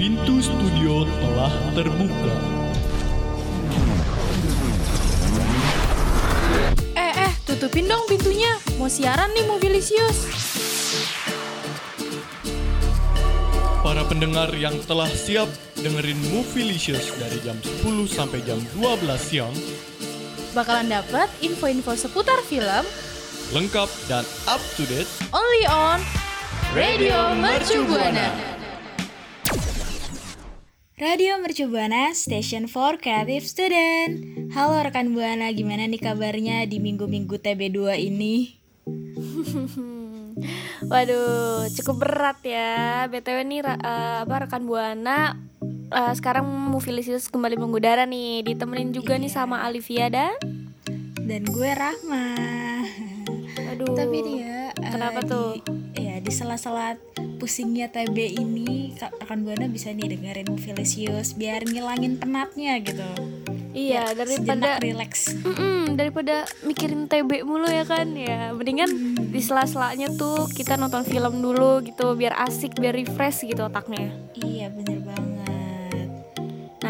Pintu studio telah terbuka. Eh, eh, tutupin dong pintunya. Mau siaran nih Mobilisius. Para pendengar yang telah siap dengerin Movielicious dari jam 10 sampai jam 12 siang, Bakalan dapat info-info seputar film lengkap dan up to date only on Radio Mercu Buana. Radio Mercu Buana, Station for Creative Student. Halo rekan Buana, gimana nih kabarnya di minggu-minggu TB2 ini? Waduh, cukup berat ya. BTW nih eh, apa rekan Buana eh, sekarang Movilisius kembali mengudara nih, ditemenin juga nih sama Alivia dan Dan gue Rahma. aduh. Tapi ya, eh, Kenapa tuh? Di, ya di sela-sela pusingnya TB ini, ka- rekan Buana bisa nih dengerin Movilisius biar ngilangin penatnya gitu. Iya, Biar daripada relax. Mm-mm, daripada mikirin TB mulu ya kan ya mendingan di sela-selanya tuh kita nonton film dulu gitu biar asik biar refresh gitu otaknya Iya bener banget.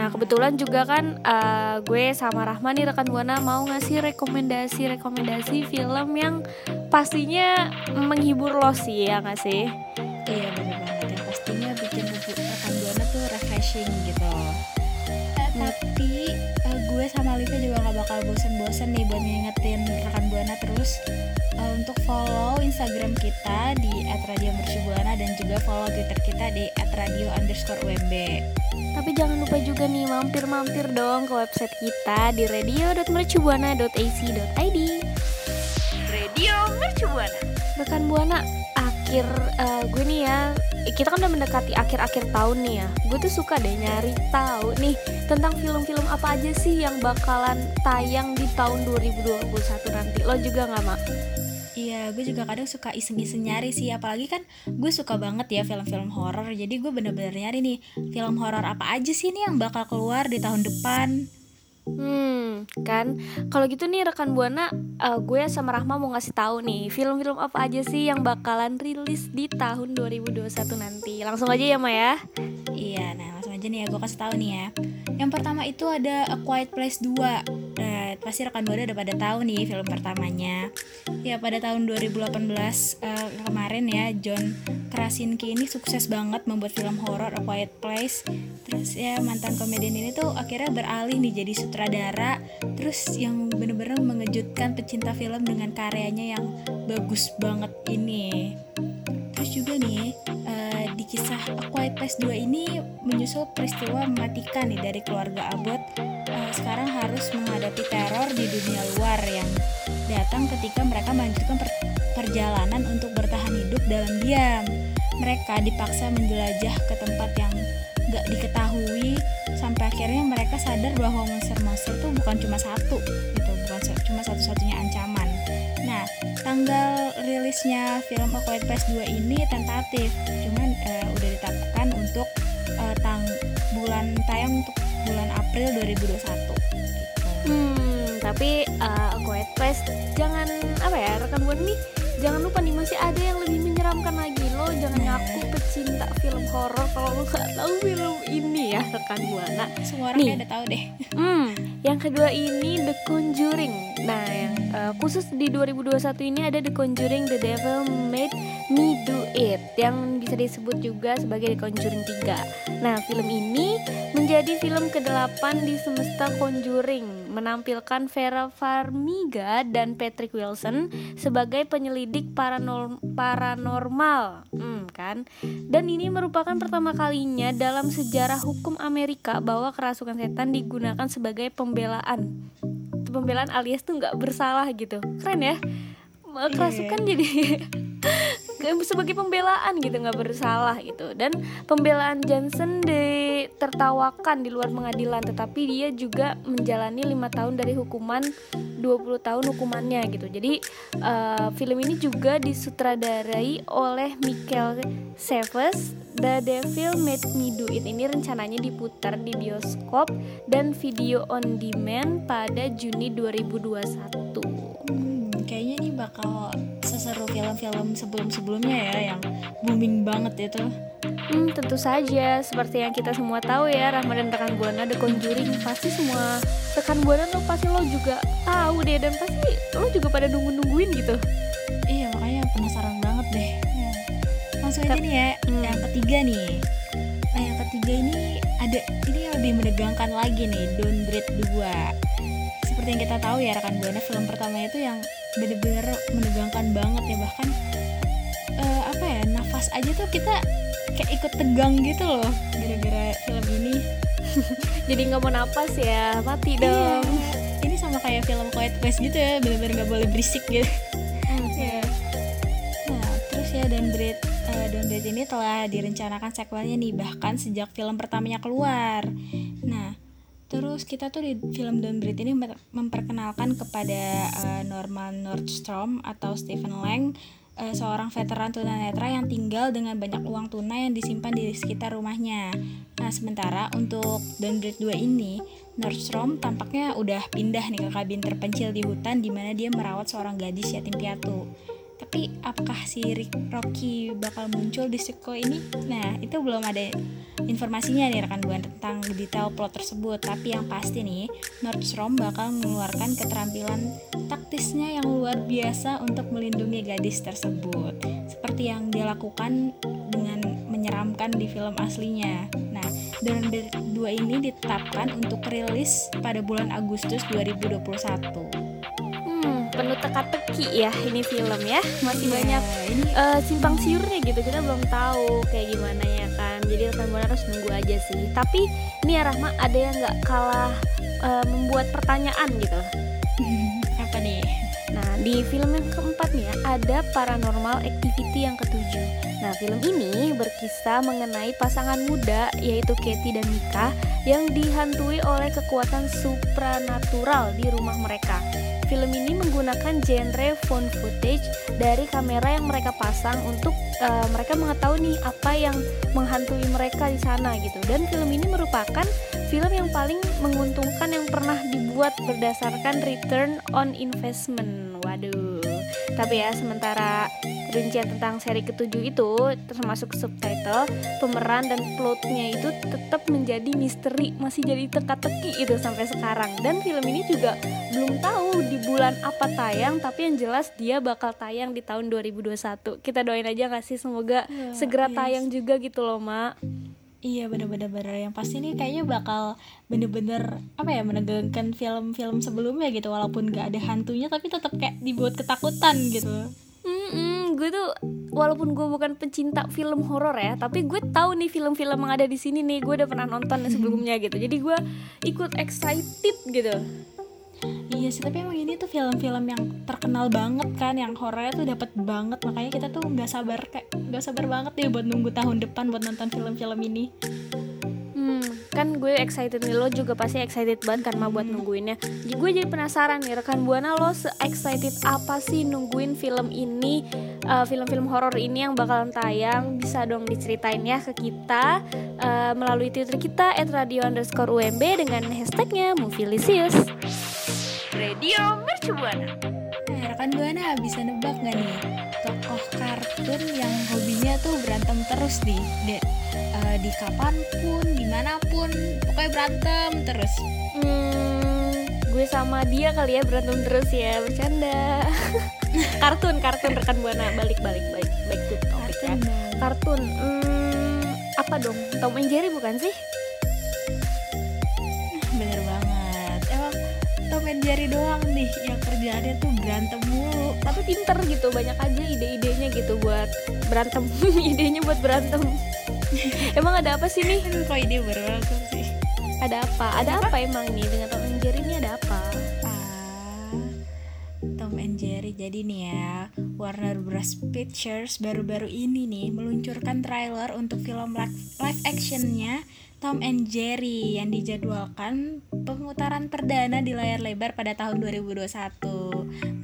Nah kebetulan juga kan eh, gue sama Rahma nih rekan buana mau ngasih rekomendasi rekomendasi film yang pastinya menghibur lo sih ya nggak sih? Iya bener banget. Yang pastinya bikin rekan buana tuh refreshing gitu. Eh, Tapi eh, gue sama Liva juga gak bakal bosen-bosen nih buat ngingetin rekan buana terus eh, untuk follow Instagram kita di @radiomercubuana dan juga follow Twitter kita di @radio_umb. Tapi jangan lupa juga nih mampir-mampir dong ke website kita di radio.mercubuana.ac.id. Radio Mercubuana. Rekan Buana, akhir eh, gue nih ya, eh, kita kan udah mendekati akhir-akhir tahun nih ya. Gue tuh suka deh nyari tahu nih tentang film-film apa aja sih yang bakalan tayang di tahun 2021 nanti. Lo juga nggak mak? Iya, gue juga kadang suka iseng-iseng nyari sih, apalagi kan gue suka banget ya film-film horor. Jadi gue bener-bener nyari nih film horor apa aja sih nih yang bakal keluar di tahun depan. Hmm, kan kalau gitu nih rekan buana, eh, gue sama Rahma mau ngasih tahu nih film-film apa aja sih yang bakalan rilis di tahun 2021 nanti. Langsung aja ya, Ma ya. Iya, nah langsung aja nih ya gue kasih tahu nih ya. Yang pertama itu ada A Quiet Place 2. Nah, pasti rekan Buana udah pada tahu nih film pertamanya. Ya pada tahun 2018 eh, kemarin ya John Krasinski ini sukses banget membuat film horor A Quiet Place. Terus ya mantan komedian ini tuh akhirnya beralih nih jadi sutradara. Terus yang bener-bener mengejutkan pecinta film dengan karyanya yang bagus banget ini. Terus juga nih kisah Quiet Place 2 ini menyusul peristiwa mematikan nih dari keluarga Abbott eh, sekarang harus menghadapi teror di dunia luar yang datang ketika mereka melanjutkan per- perjalanan untuk bertahan hidup dalam diam. Mereka dipaksa menjelajah ke tempat yang gak diketahui sampai akhirnya mereka sadar bahwa monster-monster itu bukan cuma satu gitu, bukan cuma satu-satunya. Nah, tanggal rilisnya film A Quiet Place 2 ini tentatif, cuman eh, udah ditetapkan untuk eh, tang bulan tayang untuk bulan April 2021. Gitu. Hmm, tapi uh, A Quiet Place jangan apa ya rekan buana nih jangan lupa nih masih ada yang lebih menyeramkan lagi lo jangan Nah. ngaku pecinta film horor kalau lo nggak tahu film ini ya rekan buana. Semua orang Nih. udah tahu deh. Hmm, yang kedua ini The Conjuring. Nah, yang eh, khusus di 2021 ini ada The Conjuring The Devil Made Me Do It yang bisa disebut juga sebagai The Conjuring 3. Nah, film ini menjadi film ke-8 di semesta Conjuring, menampilkan Vera Farmiga dan Patrick Wilson sebagai penyelidik paranor- paranormal. Hmm, kan? Dan ini merupakan pertama kalinya dalam sejarah hukum Amerika bahwa kerasukan setan digunakan sebagai pembelaan. Pembelaan alias tuh nggak bersalah gitu. Keren ya? Kerasukan jadi sebagai pembelaan gitu nggak bersalah gitu. Dan pembelaan Johnson ditertawakan di luar pengadilan tetapi dia juga menjalani lima tahun dari hukuman 20 tahun hukumannya gitu. Jadi eh, film ini juga disutradarai oleh Michael Savage The Devil Made Me Do It. Ini rencananya diputar di bioskop dan video on demand pada Juni 2021 Hmm, kayaknya nih bakal seseru film-film sebelum-sebelumnya ya yang booming banget itu. Hmm, tentu saja. Seperti yang kita semua tahu ya, Rahma dan rekan Buana The Conjuring pasti semua rekan Buana lo pasti lo juga tahu deh dan pasti lo juga pada nunggu-nungguin gitu. Iya makanya penasaran banget deh. Ya. Langsung aja nih ya, Hmm. yang ketiga nih. Nah yang ketiga ini ada ini yang lebih menegangkan lagi nih, Don't Breathe 2 Seperti yang kita tahu ya rekan buana film pertama itu yang bener-bener menegangkan banget ya bahkan eh, apa ya nafas aja tuh kita kayak ikut tegang gitu loh gara-gara film ini. Jadi nggak mau napas ya, mati Iya. dong. Ini sama kayak film Quiet Place gitu ya, bener-bener nggak boleh berisik gitu. Hmm. Ya. Nah, terus ya Don't Breathe, eh, Don't Breathe ini telah direncanakan sequelnya nih bahkan sejak film pertamanya keluar. Nah, terus kita tuh di film Don't Breathe ini memperkenalkan kepada eh, Norman Nordstrom atau Stephen Lang eh, seorang veteran tunanetra yang tinggal dengan banyak uang tunai yang disimpan di sekitar rumahnya. Nah, sementara untuk Don't Breathe 2 ini, Nordstrom tampaknya udah pindah nih ke kabin terpencil di hutan di mana dia merawat seorang gadis yatim piatu. Tapi apakah si Rick Rocky bakal muncul di sequel ini? Nah, itu belum ada informasinya nih rekan buan tentang detail plot tersebut. Tapi yang pasti nih, Nordstrom bakal mengeluarkan keterampilan taktisnya yang luar biasa untuk melindungi gadis tersebut. Seperti yang dia lakukan dengan menyeramkan di film aslinya. Nah, Breathe 2 ini ditetapkan untuk rilis pada bulan Agustus 2021. Penuh teka-teki ya ini film ya. Masih Iya, banyak ini eh, simpang siurnya gitu. Kita belum tahu kayak gimana ya kan. Jadi rekan buana harus nunggu aja sih. Tapi ini ya Rahma ada yang nggak kalah eh, membuat pertanyaan gitu. Apa nih? nah di film yang keempat nih ya ada paranormal activity yang ketujuh. Nah film ini berkisah mengenai pasangan muda yaitu Katie dan Mika yang dihantui oleh kekuatan supranatural di rumah mereka Film ini menggunakan genre found footage dari kamera yang mereka pasang untuk eh, mereka mengetahui nih apa yang menghantui mereka di sana gitu. Dan film ini merupakan film yang paling menguntungkan yang pernah dibuat berdasarkan return on investment. Waduh. Tapi ya sementara rincian tentang seri ketujuh itu termasuk subtitle, pemeran dan plotnya itu tetap menjadi misteri, masih jadi teka-teki itu sampai sekarang. Dan film ini juga belum tahu di bulan apa tayang, tapi yang jelas dia bakal tayang di tahun 2021. Kita doain aja nggak sih semoga Ya, segera yes. tayang juga gitu loh, Mak. Iya bener-bener bener yang pasti nih kayaknya bakal bener-bener apa ya menegangkan film-film sebelumnya gitu walaupun gak ada hantunya tapi tetap kayak dibuat ketakutan gitu. Mm-mm, gue tuh walaupun gue bukan pencinta film horor ya, tapi gue tahu nih film-film yang ada di sini nih, gue udah pernah nonton sebelumnya gitu. Jadi gue ikut excited gitu. Iya sih tapi emang ini tuh film-film yang terkenal banget kan yang horornya tuh dapat banget makanya kita tuh nggak sabar kayak nggak sabar banget deh buat nunggu tahun depan buat nonton film-film ini. Hmm, kan gue excited nih lo juga pasti excited banget Ma buat nungguinnya. Jadi gue jadi penasaran nih rekan buana lo se excited apa sih nungguin film ini, eh, film-film horor ini yang bakalan tayang? Bisa dong diceritain ya ke kita eh, melalui Twitter kita @radio_umb dengan hashtagnya Movielicious. Radio Mercubuana. Nah, rekan buana bisa nebak gak nih tokoh kartun yang hobinya tuh berantem terus di di, eh, di kapan pun, di mana pun, pokoknya berantem terus. Hmm, gue sama dia kali ya berantem terus ya bercanda. kartun, kartun rekan buana balik balik balik baik topik ya. Kartun dong. Kartun, hmm, apa dong? Tom and Jerry bukan sih? And Jerry doang nih yang kerjaannya tuh berantem mulu. Tapi pinter gitu, banyak aja ide-idenya gitu buat berantem. Idenya buat berantem. emang ada apa sih nih? Aduh, kok ide berantem sih. Ada apa? Ada apa emang nih dengan Tom and Jerry ini ada apa? Tom and Jerry jadi nih ya Warner Bros Pictures baru-baru ini nih meluncurkan trailer untuk film live actionnya Tom and Jerry yang dijadwalkan pemutaran perdana di layar lebar pada tahun 2021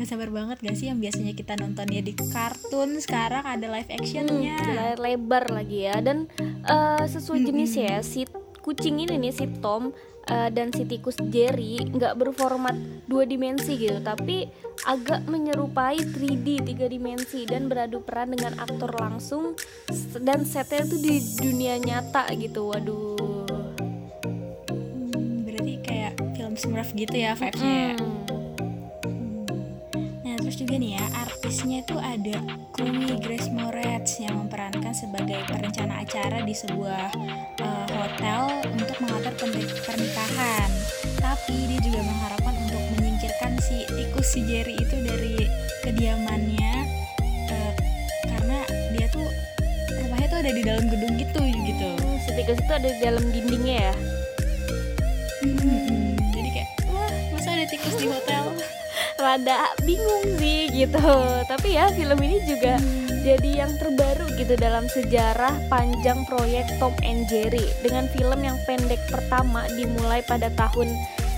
Gak sabar banget gak sih yang biasanya kita nontonnya di kartun? Sekarang ada live actionnya. Hmm, di layar lebar lagi ya. Dan eh, sesuai jenis ya si kucing ini nih si Tom uh, dan si tikus Jerry nggak berformat dua dimensi gitu tapi agak menyerupai 3D tiga dimensi dan beradu peran dengan aktor langsung dan setnya itu di dunia nyata gitu. Waduh Smurf gitu ya vibesnya ya. Hmm. Nah terus juga nih ya artisnya itu ada Kumi Grace Moretz yang memerankan sebagai perencana acara di sebuah eh, hotel untuk mengatur pern- pernikahan. Tapi dia juga mengharapkan untuk menyingkirkan si tikus si Jerry itu dari kediamannya eh, karena dia tuh rumahnya tuh ada di dalam gedung gitu gitu. Hmm, si tikus itu ada di dalam dindingnya ya tikus di hotel? rada bingung sih gitu. Tapi ya film ini juga jadi yang terbaru gitu dalam sejarah panjang proyek Tom and Jerry dengan film yang pendek pertama dimulai pada tahun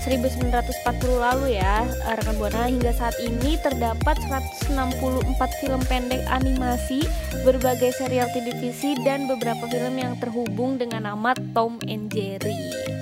1940 lalu ya. Eh, rekan buana hingga saat ini terdapat 164 film pendek animasi berbagai serial televisi dan beberapa film yang terhubung dengan nama Tom and Jerry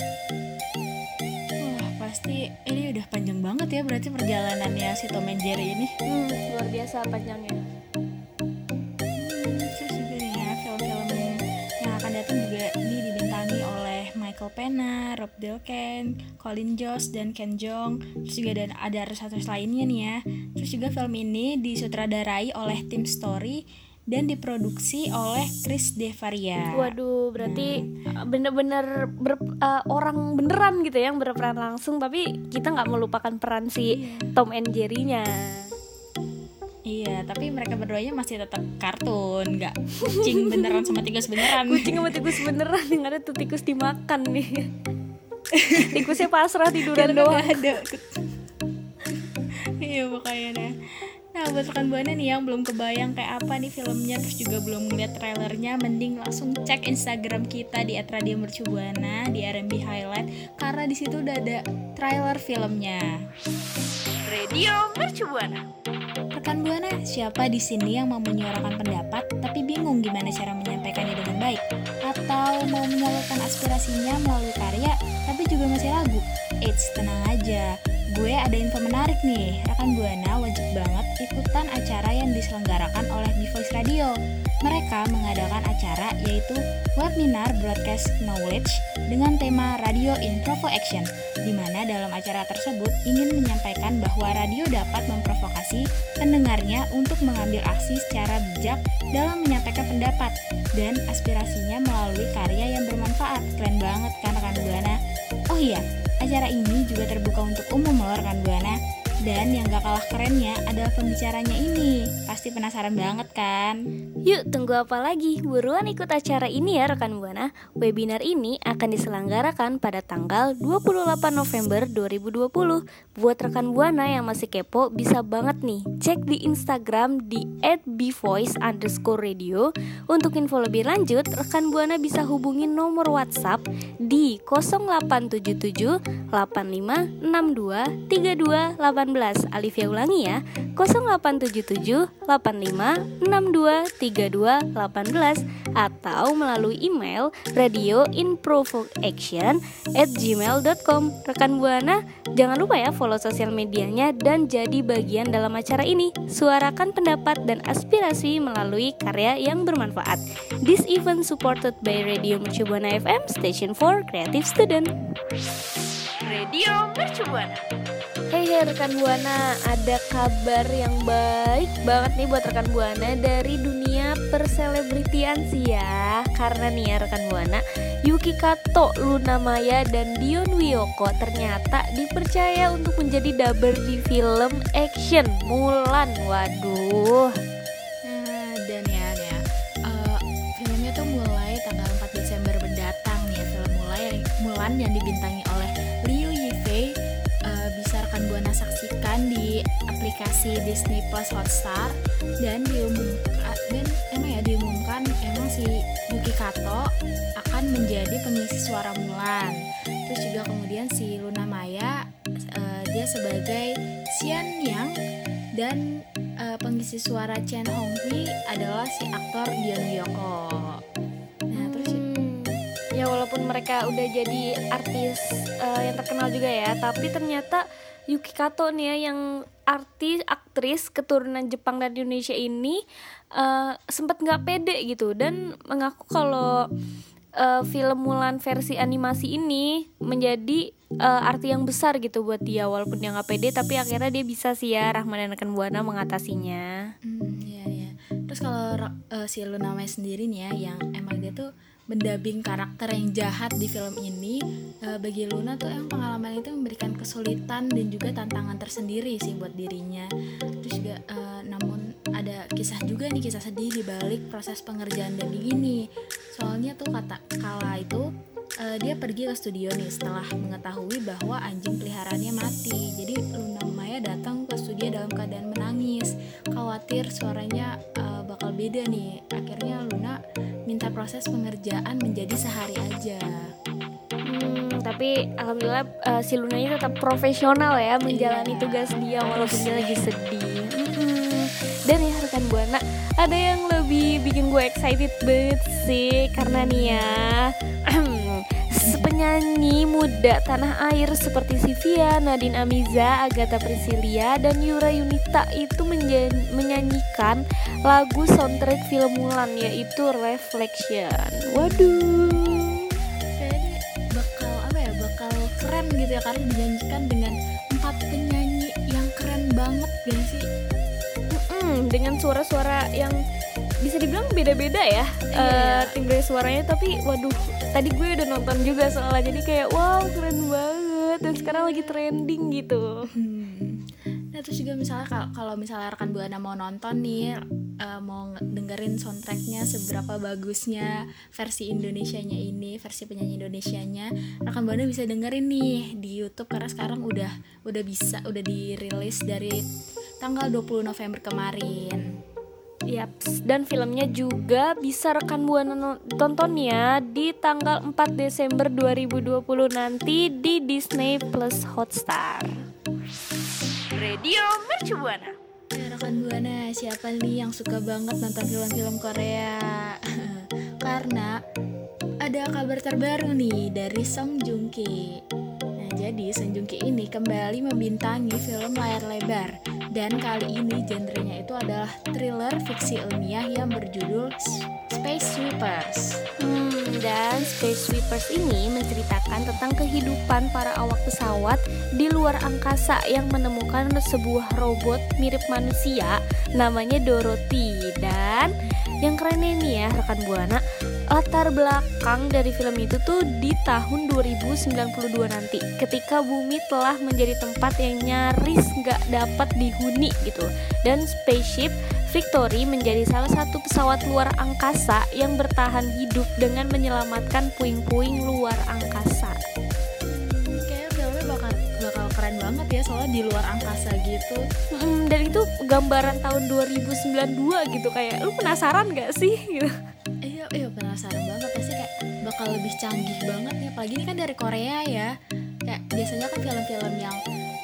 udah panjang banget ya berarti perjalanannya si Tom and Jerry ini. hmm, luar biasa panjangnya Hmm, terus juga nih ya film-film yang akan datang juga ini dibintangi oleh Michael Pena, Rob Delken, Colin Jost dan Ken Jeong. Terus juga ada ada artis-artis lainnya nih ya. Terus juga film ini disutradarai oleh tim Story dan diproduksi oleh Chris Devaria. Waduh, berarti uh, bener-bener ber- uh, orang beneran gitu ya yang berperan langsung, tapi kita nggak melupakan peran si Tom and Jerry-nya. Iya, tapi mereka berduanya masih tetap kartun, nggak kucing beneran sama tikus beneran. Kucing sama tikus beneran yang ada tuh tikus dimakan nih. Tikusnya pasrah tiduran doang. ada. iya makanya nah. Nah buat rekan buana nih yang belum kebayang kayak apa nih filmnya terus juga belum ngeliat trailernya mending langsung cek Instagram kita di @radiomercubuana di RMB Highlight karena di situ udah ada trailer filmnya. Radio Mercubuana. Rekan buana, siapa di sini yang mau menyuarakan pendapat tapi bingung gimana cara menyampaikannya dengan baik? Atau mau menyalurkan aspirasinya melalui karya tapi juga masih ragu? Eits, tenang aja. Gue ada info menarik nih. Rekan buana wajib banget ikutan acara yang diselenggarakan oleh The Voice Radio. Mereka mengadakan acara yaitu webinar broadcast knowledge dengan tema Radio in Provo Action, di mana dalam acara tersebut ingin menyampaikan bahwa radio dapat memprovokasi pendengarnya untuk mengambil aksi secara bijak dalam menyampaikan pendapat dan aspirasinya melalui karya yang bermanfaat. Keren banget kan rekan Buana? Oh iya, acara ini juga terbuka untuk umum loh rekan Buana. Dan yang gak kalah kerennya adalah pembicaranya ini. Pasti penasaran banget kan? Yuk tunggu apa lagi? Buruan ikut acara ini ya rekan Buana. Webinar ini akan diselenggarakan pada tanggal 28 November 2020. Buat rekan Buana yang masih kepo bisa banget nih cek di Instagram di @bvoice underscore radio. Untuk info lebih lanjut, rekan Buana bisa hubungi nomor WhatsApp di 0877 85 62 32 18. Alivia ulangi ya, 0877 85 62 32 18 atau melalui email radioinprovocation at gmail.com Rekan Buana, jangan lupa ya follow sosial medianya dan jadi bagian dalam acara ini. Suarakan pendapat dan aspirasi melalui karya yang bermanfaat. This event supported by Radio Mercu Buana FM, Station for Creative Student. Radio Mercu Buana Hey, hey rekan Buana, ada kabar yang baik banget nih buat rekan Buana dari dunia perselebritian sih ya. Karena nih ya rekan Buana, Yuki Kato, Luna Maya, dan Dion Wiyoko ternyata dipercaya untuk menjadi dubber di film action Mulan. Waduh. Nah, dan ya, ya, eh, filmnya tuh mulai tanggal 4 Desember mendatang nih ya, mulai Mulan yang dibintangi saksikan di aplikasi Disney Plus Hotstar dan diumumkan dan emang ya diumumkan emang si Yuki Kato akan menjadi pengisi suara Mulan. Terus juga kemudian si Luna Maya eh, dia sebagai Xian Yang dan eh, pengisi suara Chen Honghui adalah si aktor Dion Wiyoko. Nah, terus Hmm, ya walaupun mereka udah jadi artis uh, yang terkenal juga ya tapi ternyata Yuki Kato nih ya yang artis aktris keturunan Jepang dan Indonesia ini uh, sempat nggak pede gitu dan mengaku kalau uh, film Mulan versi animasi ini menjadi uh, arti yang besar gitu buat dia walaupun dia nggak pede tapi akhirnya dia bisa sih ya Rahman dan Akan Buana mengatasinya. Hmm, iya iya. Terus kalau uh, si Luna Mei sendiri nih ya yang emang dia tuh mendabing karakter yang jahat di film ini uh, bagi Luna tuh emang pengalaman itu memberikan kesulitan dan juga tantangan tersendiri sih buat dirinya terus juga uh, namun ada kisah juga nih kisah sedih di balik proses pengerjaan dubbing ini soalnya tuh kata kala itu uh, dia pergi ke studio nih setelah mengetahui bahwa anjing peliharaannya mati. Jadi Luna Datang ke studio dalam keadaan menangis, khawatir suaranya uh, bakal beda nih. Akhirnya Luna minta proses pengerjaan menjadi sehari aja. Hmm, tapi alhamdulillah uh, si Lunanya tetap profesional ya menjalani yeah. tugas dia walaupun dia lagi sedih. Hmm. Dan ya rekan buana ada yang lebih bikin gue excited banget sih karena nih ya penyanyi muda tanah air seperti Sivia, Nadine Amiza, Agatha Priscilia, dan Yura Yunita itu menyanyikan lagu soundtrack film Mulan yaitu Reflection. Waduh. Kayaknya bakal apa ya? Bakal keren gitu ya karena dinyanyikan dengan empat penyanyi yang keren banget gak sih? Mm-mm, dengan suara-suara yang bisa dibilang beda-beda ya iya, uh, timbre suaranya tapi waduh tadi gue udah nonton juga soalnya jadi kayak wow keren banget. Dan sekarang lagi trending gitu. Hmm. nah terus juga misalnya kalau misalnya rekan buana mau nonton nih uh, mau dengerin soundtracknya seberapa bagusnya versi Indonesianya ini versi penyanyi Indonesianya rekan buana bisa dengerin nih di YouTube karena sekarang udah udah bisa udah dirilis dari tanggal 20 November kemarin Yaps, dan filmnya juga bisa rekan buana tonton ya di tanggal 4 Desember 2020 nanti di Disney Plus Hotstar. Radio Mercu Buana. Ya, rekan buana, siapa nih yang suka banget nonton film-film Korea? Karena ada kabar terbaru nih dari Song Joong Ki. Jadi Song Joong Ki ini kembali membintangi film layar lebar dan kali ini genrenya itu adalah thriller fiksi ilmiah yang berjudul Space Sweepers. Hmm, dan Space Sweepers ini menceritakan tentang kehidupan para awak pesawat di luar angkasa yang menemukan sebuah robot mirip manusia namanya Dorothy dan yang keren ini ya rekan buana latar belakang dari film itu tuh di tahun 2092 nanti ketika bumi telah menjadi tempat yang nyaris nggak dapat dihuni gitu dan spaceship Victory menjadi salah satu pesawat luar angkasa yang bertahan hidup dengan menyelamatkan puing-puing luar angkasa. Kayaknya filmnya bakal bakal keren banget ya soalnya di luar angkasa gitu. Hmm, dan itu gambaran tahun 2092 gitu kayak lu penasaran gak sih gitu penasaran banget pasti kayak bakal lebih canggih banget nih. Apalagi ini kan dari Korea ya. Kayak biasanya kan film-film yang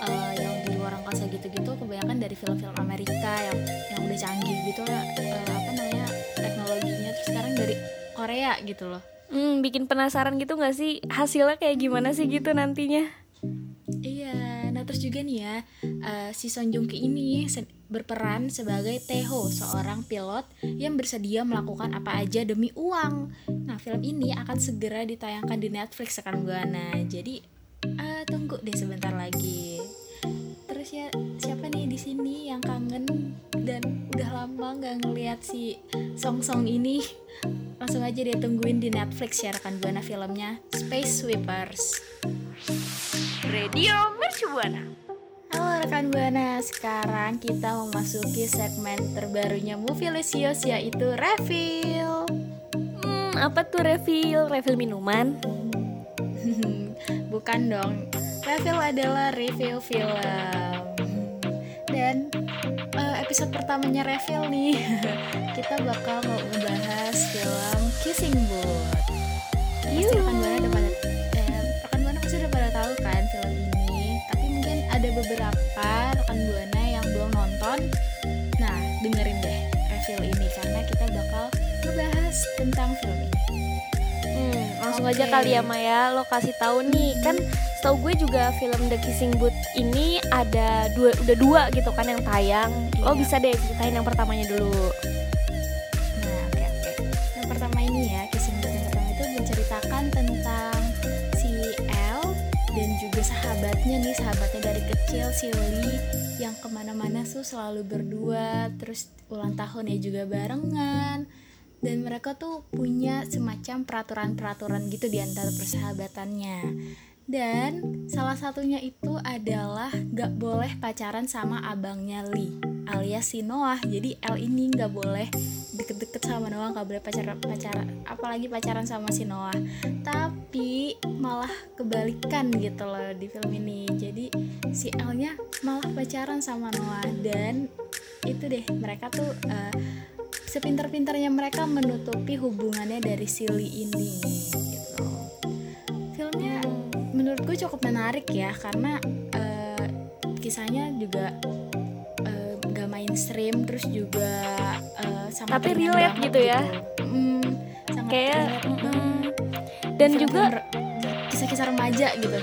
uh, yang di luar angkasa gitu-gitu kebanyakan dari film-film Amerika yang yang udah canggih gitu lah uh, apa namanya teknologinya. Terus sekarang dari Korea gitu loh. Hmm, bikin penasaran gitu nggak sih? Hasilnya kayak gimana sih gitu nantinya? Iya. Nah terus juga nih ya uh, si Son Joong Ki ini berperan sebagai Teho, seorang pilot yang bersedia melakukan apa aja demi uang. Nah, film ini akan segera ditayangkan di Netflix akan buana. Jadi uh, tunggu deh sebentar lagi. Terus ya siapa nih di sini yang kangen dan udah lama nggak ngeliat si Song Song ini? Langsung aja deh tungguin di Netflix ya rekan buana filmnya Space Sweepers. Radio Mercu Buana. Halo rekan Buana, sekarang kita memasuki segmen terbarunya Movielicious yaitu refill. Hmm, apa tuh refill? Refill minuman? Bukan dong. Refill adalah review film. Dan uh, episode pertamanya refill nih, kita bakal mau membahas film Kissing Booth. Pasti rekan Buana udah pada beberapa rekan buana yang belum nonton nah dengerin deh review ini karena kita bakal ngebahas tentang film ini hmm, langsung okay. aja kali ya Maya lo kasih tahu nih kan setahu gue juga film The Kissing Booth ini ada dua udah dua gitu kan yang tayang. Lo Iya. bisa deh ceritain yang pertamanya dulu. Nah, oke oke. Yang pertama ini ya, Kissing Booth yang pertama itu menceritakan tentang si dan juga sahabatnya nih, sahabatnya dari kecil si Lee yang ke mana-mana tuh selalu berdua, terus ulang tahun ya juga barengan. Dan mereka tuh punya semacam peraturan-peraturan gitu di antara persahabatannya. Dan salah satunya itu adalah gak boleh pacaran sama abangnya Lee alias si Noah. Jadi L ini gak boleh deket-deket sama Noah, gak boleh pacaran pacaran apalagi pacaran sama si Noah. Tapi malah kebalikan gitu loh di film ini. Jadi si L-nya malah pacaran sama Noah dan itu deh mereka tuh eh, sepintar-pintarnya mereka menutupi hubungannya dari si Lee ini gitu. Menurut gue cukup menarik ya karena eh, kisahnya juga eh, gak mainstream terus juga eh, sangat Tapi relate gitu ya. Mm, sangat Kayak relate, mm. dan juga kisah-kisah remaja gitu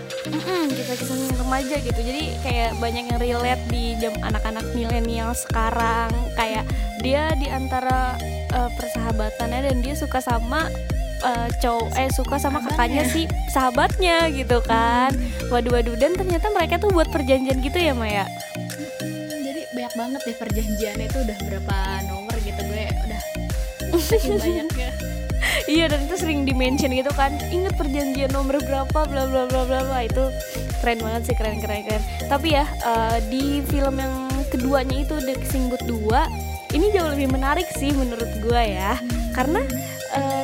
kisah-kisah remaja gitu jadi kayak banyak yang relate di jam anak-anak milenial sekarang kayak dia di antara uh, persahabatannya dan dia suka sama uh, cowok eh suka sama kakaknya si sahabatnya gitu kan. Waduh waduh dan ternyata mereka tuh buat perjanjian gitu ya Maya jadi banyak banget deh perjanjiannya itu udah berapa nomor gitu gue udah saking banyaknya iya dan itu sering dimention gitu kan. Inget perjanjian nomor berapa bla bla bla bla bla. Itu keren banget sih keren keren keren. Tapi ya uh, di film yang keduanya itu The Kissing Booth 2 ini jauh lebih menarik sih menurut gua ya. Karena uh,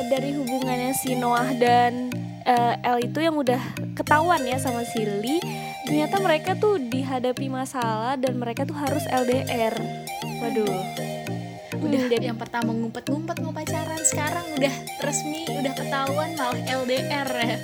dari hubungannya si Noah dan uh, El itu yang udah ketahuan ya sama si Lee ternyata mereka tuh dihadapi masalah dan mereka tuh harus LDR waduh. Udah Hmm, jadi yang pertama ngumpet-ngumpet mau pacaran sekarang udah resmi udah ketahuan malah LDR ya.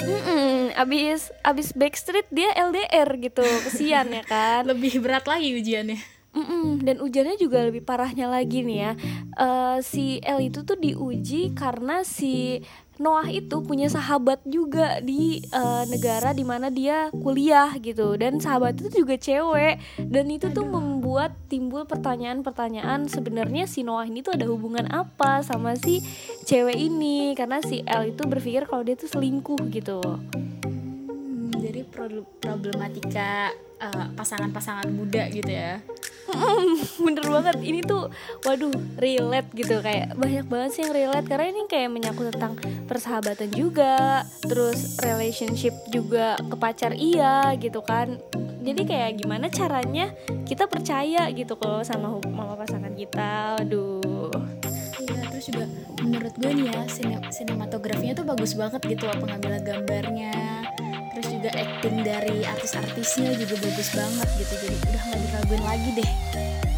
Mm-mm, abis abis Backstreet dia LDR gitu kesian ya kan? Lebih berat lagi ujiannya Mm-mm, dan ujiannya juga lebih parahnya lagi nih ya. Eh, si L itu tuh diuji karena si Noah itu punya sahabat juga di eh, negara di mana dia kuliah gitu. Dan sahabat itu juga cewek. Dan itu tuh membuat timbul pertanyaan-pertanyaan sebenarnya si Noah ini tuh ada hubungan apa sama si cewek ini? Karena si L itu berpikir kalau dia tuh selingkuh gitu Jadi pro- problematika eh, pasangan-pasangan muda gitu ya. Bener banget. Ini tuh waduh relate gitu. Kayak banyak banget sih yang relate. Karena ini kayak menyangkut tentang persahabatan juga terus relationship juga ke pacar iya gitu kan. Jadi kayak gimana caranya kita percaya gitu kalau sama sama pasangan kita. Aduh. Iya, terus juga menurut gue nih ya sine- sinematografinya tuh bagus banget gitu loh pengambilan gambarnya terus juga acting dari artis-artisnya juga bagus banget gitu jadi udah nggak diraguin lagi deh.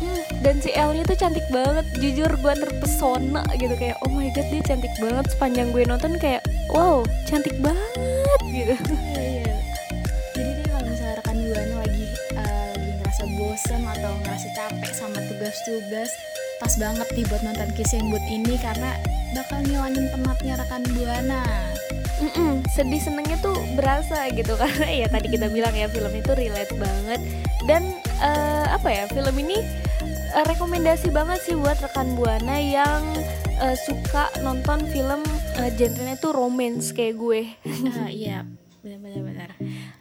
Hmm, dan si El nya tuh cantik banget jujur gue terpesona gitu kayak oh my god dia cantik banget. Sepanjang gue nonton kayak wow cantik banget gitu. Iya iya. Jadi deh kalau misalnya rekan buana lagi eh, lagi ngerasa bosen atau ngerasa capek sama tugas-tugas pas banget nih buat nonton Kissing Booth ini karena bakal ngilangin penatnya rekan buana Mm-mm, sedih senengnya tuh berasa gitu karena ya tadi kita bilang ya film itu relate banget. Dan eh, apa ya film ini eh, rekomendasi banget sih buat rekan buana yang eh, suka nonton film eh, genrenya tuh romance kayak gue. Ah iya. Benar-benar benar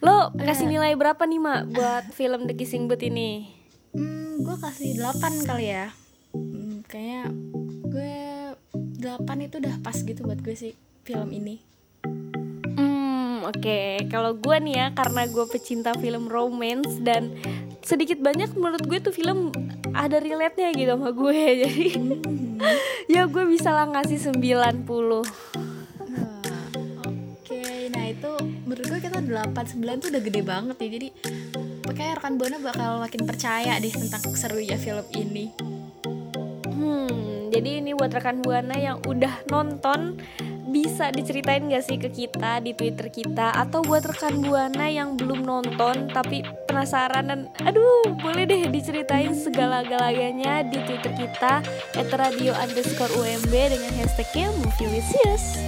lo kasih nilai berapa nih mak buat film The Kissing Booth ini? Hmm, gue kasih 8 kali ya. Hmm, kayaknya gue 8 itu udah pas gitu buat gue sih film ini. Hmm, oke. Kalau gue nih ya, karena gue pecinta film romance dan sedikit banyak menurut gue tuh film ada relate-nya gitu sama gue. Jadi ya gue bisa lah ngasih 90. Wah, Oke, nah itu menurut gue kita 8 9 tuh udah gede banget ya. Jadi kayak rekan Buana bakal makin percaya deh tentang serunya film ini. Hmm, jadi ini buat rekan Buana yang udah nonton bisa diceritain gak sih ke kita di Twitter kita atau buat rekan Buana yang belum nonton tapi penasaran dan aduh boleh deh diceritain segala-galanya di Twitter kita @radio underscore UMB dengan hashtagnya Movielicious.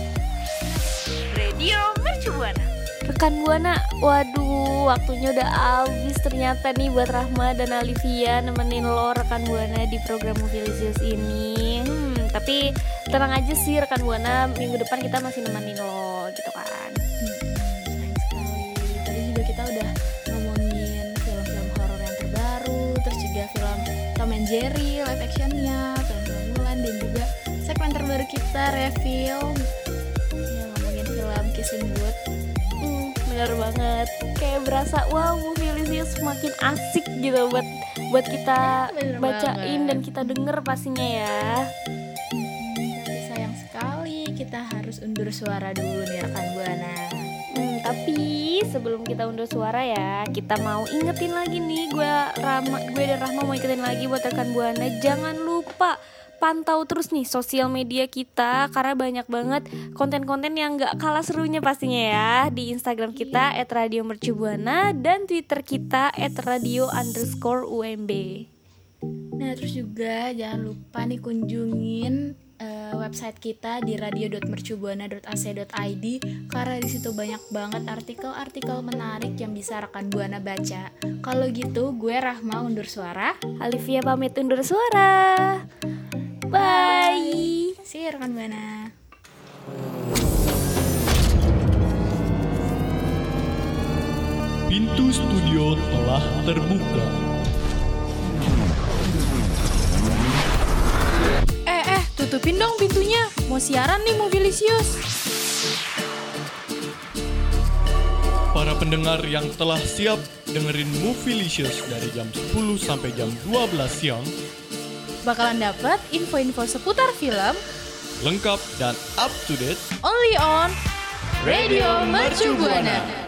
Radio Mercu Buana. Rekan Buana, waduh waktunya udah habis ternyata nih buat Rahma dan Alivia nemenin lo rekan Buana di program Mobilisius ini. Hmm, tapi tenang aja sih rekan Buana, minggu depan kita masih nemenin lo gitu kan. Hmm, sekali. Tadi juga kita udah ngomongin film-film horor yang terbaru, terus juga film Tom and Jerry live actionnya, film-film Mulan dan juga segmen terbaru kita review yang ngomongin film Kissing Booth. Hmm, bener banget. Kayak berasa wow Mobilisius semakin asik gitu buat buat kita Bener bacain banget. dan kita denger pastinya ya. Undur suara dulu nih rekan Buana. Hmm, tapi sebelum kita undur suara ya, kita mau ingetin lagi nih, gue Rama, gue dan Rahma mau ingetin lagi buat rekan buana, jangan lupa pantau terus nih sosial media kita karena banyak banget konten-konten yang gak kalah serunya pastinya ya di Instagram kita @radiomercubuana dan Twitter kita @radio underscore UMB. Nah, terus juga jangan lupa nih kunjungin eh, website kita di radio.mercubuana.ac.id karena di situ banyak banget artikel-artikel menarik yang bisa rekan Buana baca. Kalau gitu, gue Rahma undur suara. Alivia pamit undur suara. Bye. See you rekan Buana. Pintu studio telah terbuka. Tutupin dong pintunya. Mau siaran nih Mobilisius. Para pendengar yang telah siap dengerin Movielicious dari jam 10 sampai jam 12 siang, Bakalan dapet info-info seputar film lengkap dan up to date only on Radio Mercu Buana.